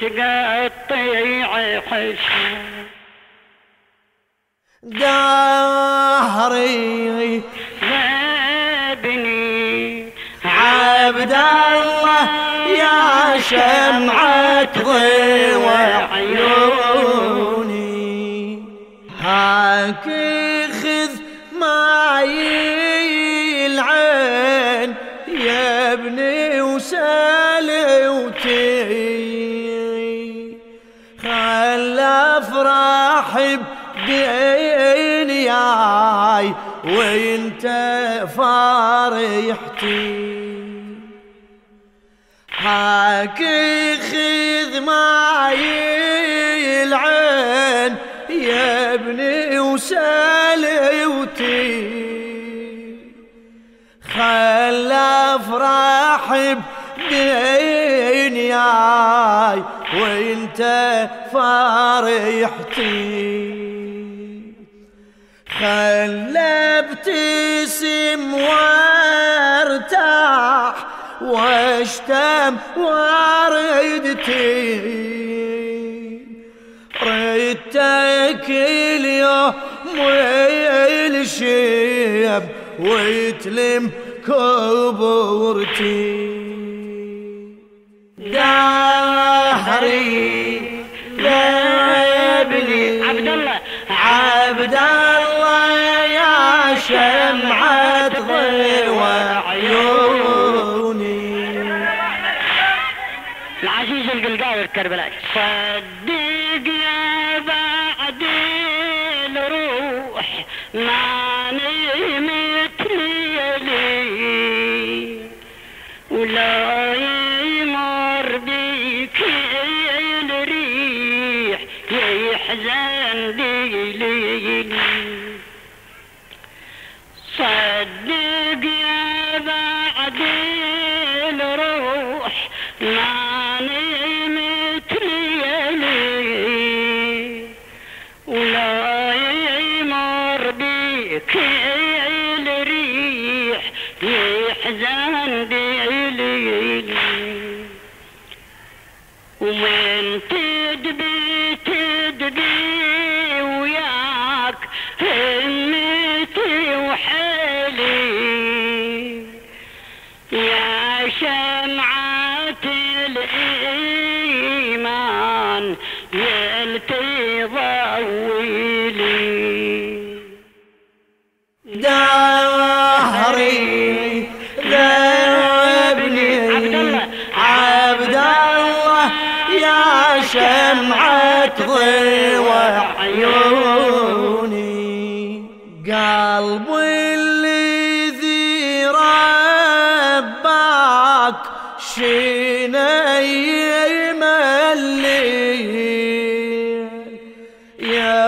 تقطيع حسن دهري ابني عبد الله يا شمعة ضوء عيوني خل افرح بدنياي وإنت فرحتي هاك خذ معي العين يا ابني وسلوتي. خل افرح بدنياي وانت فرحتي. خل ابتسم وارتاح واشتم وردتي ردتك اليوم والشيب ويتلم كبرتي. دهري عبد الله يا شمعة ضوء عيوني العزيز القلقاوي الكربلاء صدق يا بعد الروح ما نمت ليلي ولا ما بك الريح يحزن ليلي ومن يلتي ضويلي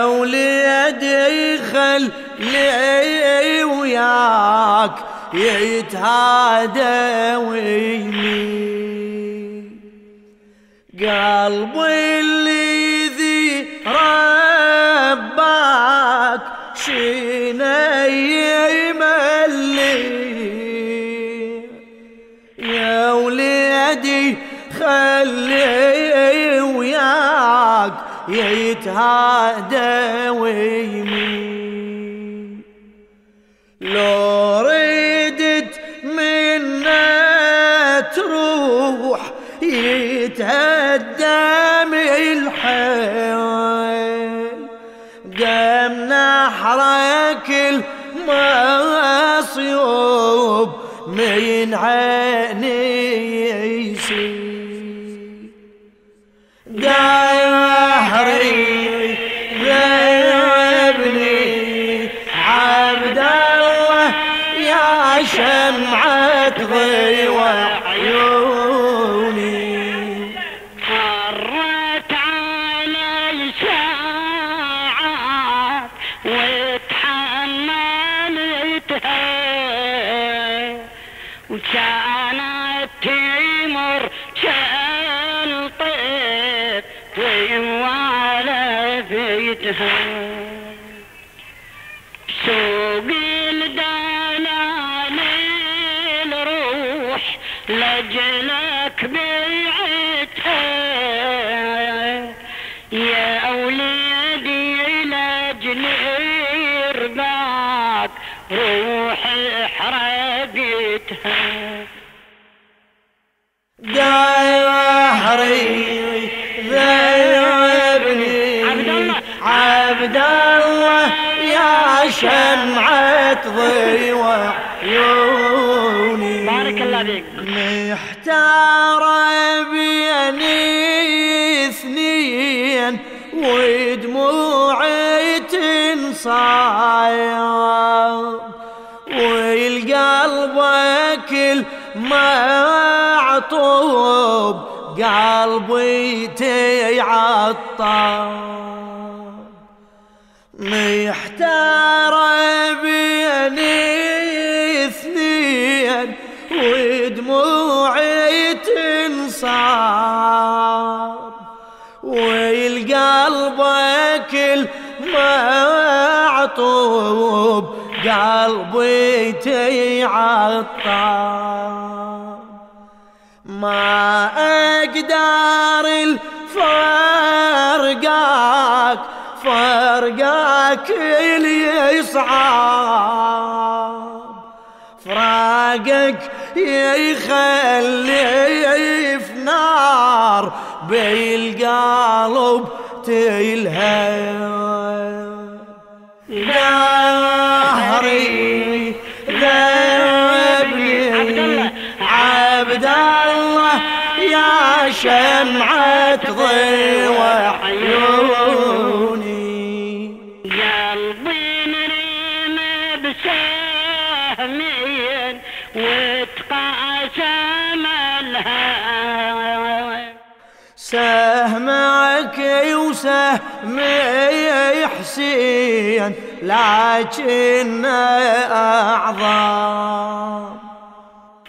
وليدي خل لي وياك يتهادى ويمي قلبي الذي رباك شني ملي يتهادى ويمين لو ردت منا تروح يتهدم الحيل. دم نحرك المصيوب من عيني. to. عبد الله يا شمعة ضيوة عيوني. بارك الله فيك. محتار بيني اثنين ودموعي تنصايب والقلب كل معطوب قلبي تيعطب محتار بيني اثنين ودموعي تنصاب والقلب كل معطوب قلبي تيعطب ما أقدر يصعب فراقك في نار بالقلب تلهب دهري ذبني عبد الله. يا شمعة ضيوة سهمك وسهمي حسين لكن أعظم.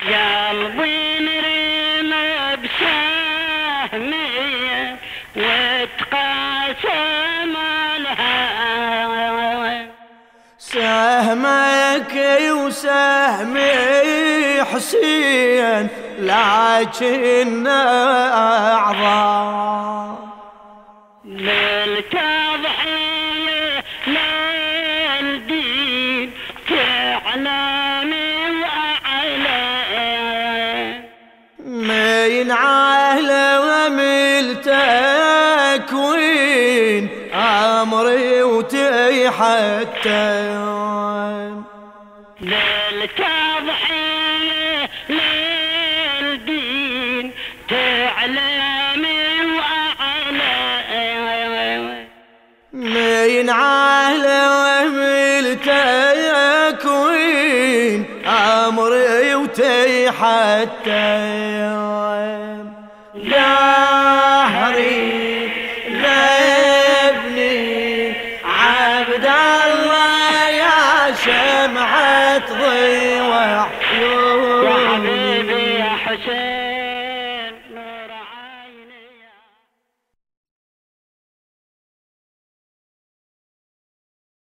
قلبي مريم بسهمين وتقاسم الهوى. سهمك وسهمي حسين لكن أعظم. للتضحية للدين تعلمي وأعلى من عالم التكوين من عالم التكوين أمري وتحتم